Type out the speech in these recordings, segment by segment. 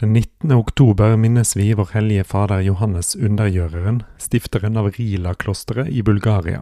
Den 19. oktober minnes vi vår hellige fader Johannes undergjøreren, stifteren av Rila-klosteret i Bulgaria.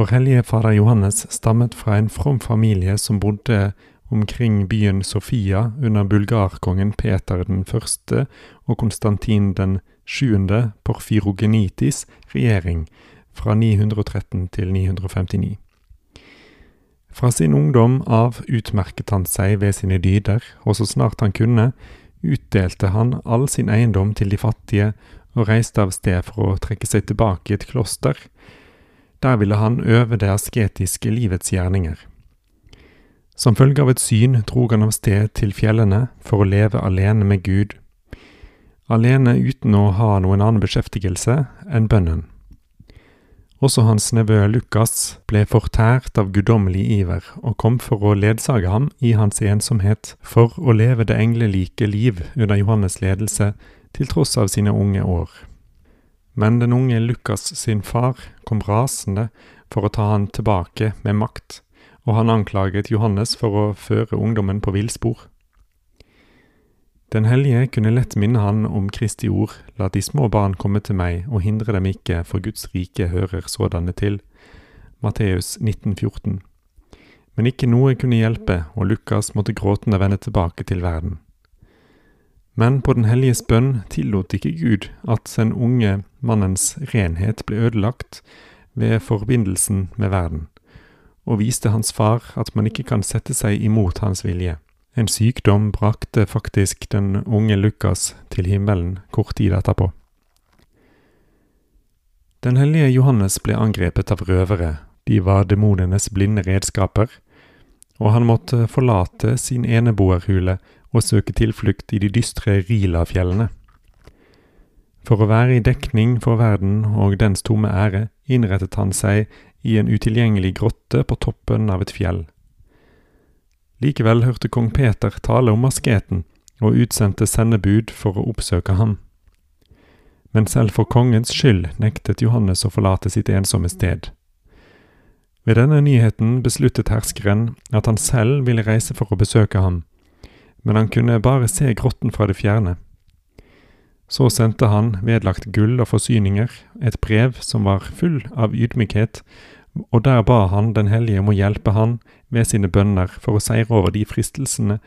Vår hellige fader Johannes stammet fra en from familie som bodde omkring byen Sofia under bulgarkongen Peter den første og Konstantin den sjuende Porfirogenitis regjering fra 913 til 959. Fra sin ungdom av utmerket han seg ved sine dyder, og så snart han kunne, utdelte han all sin eiendom til de fattige og reiste av sted for å trekke seg tilbake i et kloster. Der ville han øve det asketiske livets gjerninger. Som følge av et syn drog han av sted til fjellene for å leve alene med Gud, alene uten å ha noen annen beskjeftigelse enn bønnen. Også hans nevø Lukas ble fortært av guddommelig iver og kom for å ledsage ham i hans ensomhet for å leve det englelike liv under Johannes' ledelse til tross av sine unge år. Men den unge Lukas sin far kom rasende for å ta han tilbake med makt, og han anklaget Johannes for å føre ungdommen på villspor. Den hellige kunne lett minne han om Kristi ord, la de små barn komme til meg, og hindre dem ikke, for Guds rike hører sådanne til. Matteus 19,14. Men ikke noe kunne hjelpe, og Lukas måtte gråtende vende tilbake til verden. Men på den helliges bønn tillot ikke Gud at den unge mannens renhet ble ødelagt ved forbindelsen med verden, og viste hans far at man ikke kan sette seg imot hans vilje. En sykdom brakte faktisk den unge Lukas til himmelen kort tid etterpå. Den hellige Johannes ble angrepet av røvere, de var demonenes blinde redskaper, og han måtte forlate sin eneboerhule og søke tilflukt i de dystre Rila-fjellene. For å være i dekning for verden og dens tomme ære innrettet han seg i en utilgjengelig grotte på toppen av et fjell. Likevel hørte kong Peter tale om asketen, og utsendte sendebud for å oppsøke ham. Men selv for kongens skyld nektet Johannes å forlate sitt ensomme sted. Ved denne nyheten besluttet herskeren at han selv ville reise for å besøke ham, men han kunne bare se grotten fra det fjerne. Så sendte han, vedlagt gull og forsyninger, et brev som var full av ydmykhet, og der ba han Den hellige om å hjelpe han ved sine bønner for å seire over de fristelsene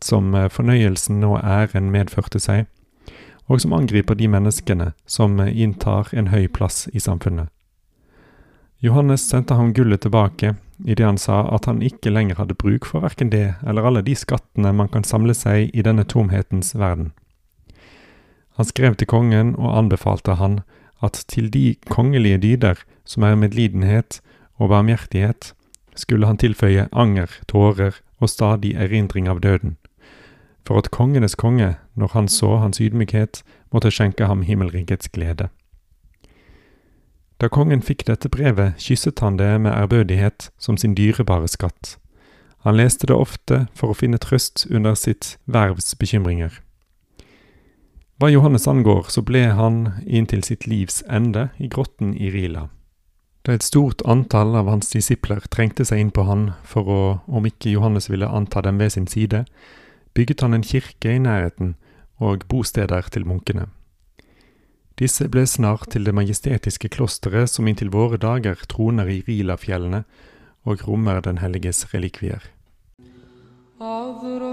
som eh, fornøyelsen og æren medførte seg, og som angriper de menneskene som eh, inntar en høy plass i samfunnet. Johannes sendte ham gullet tilbake idet han sa at han ikke lenger hadde bruk for verken det eller alle de skattene man kan samle seg i denne tomhetens verden. Han skrev til kongen og anbefalte han at til de kongelige dyder som er medlidenhet og barmhjertighet, skulle han tilføye anger, tårer og stadig erindring av døden, for at kongenes konge, når han så hans ydmykhet, måtte skjenke ham himmelrikets glede. Da kongen fikk dette brevet, kysset han det med ærbødighet som sin dyrebare skatt. Han leste det ofte for å finne trøst under sitt vervs bekymringer. Hva Johannes angår, så ble han inntil sitt livs ende i grotten i Rila. Da et stort antall av hans disipler trengte seg inn på han for å, om ikke Johannes ville anta dem ved sin side, bygget han en kirke i nærheten og bosteder til munkene. Disse ble snart til det majestetiske klosteret som inntil våre dager troner i Rilafjellene og rommer Den helliges relikvier. Avro.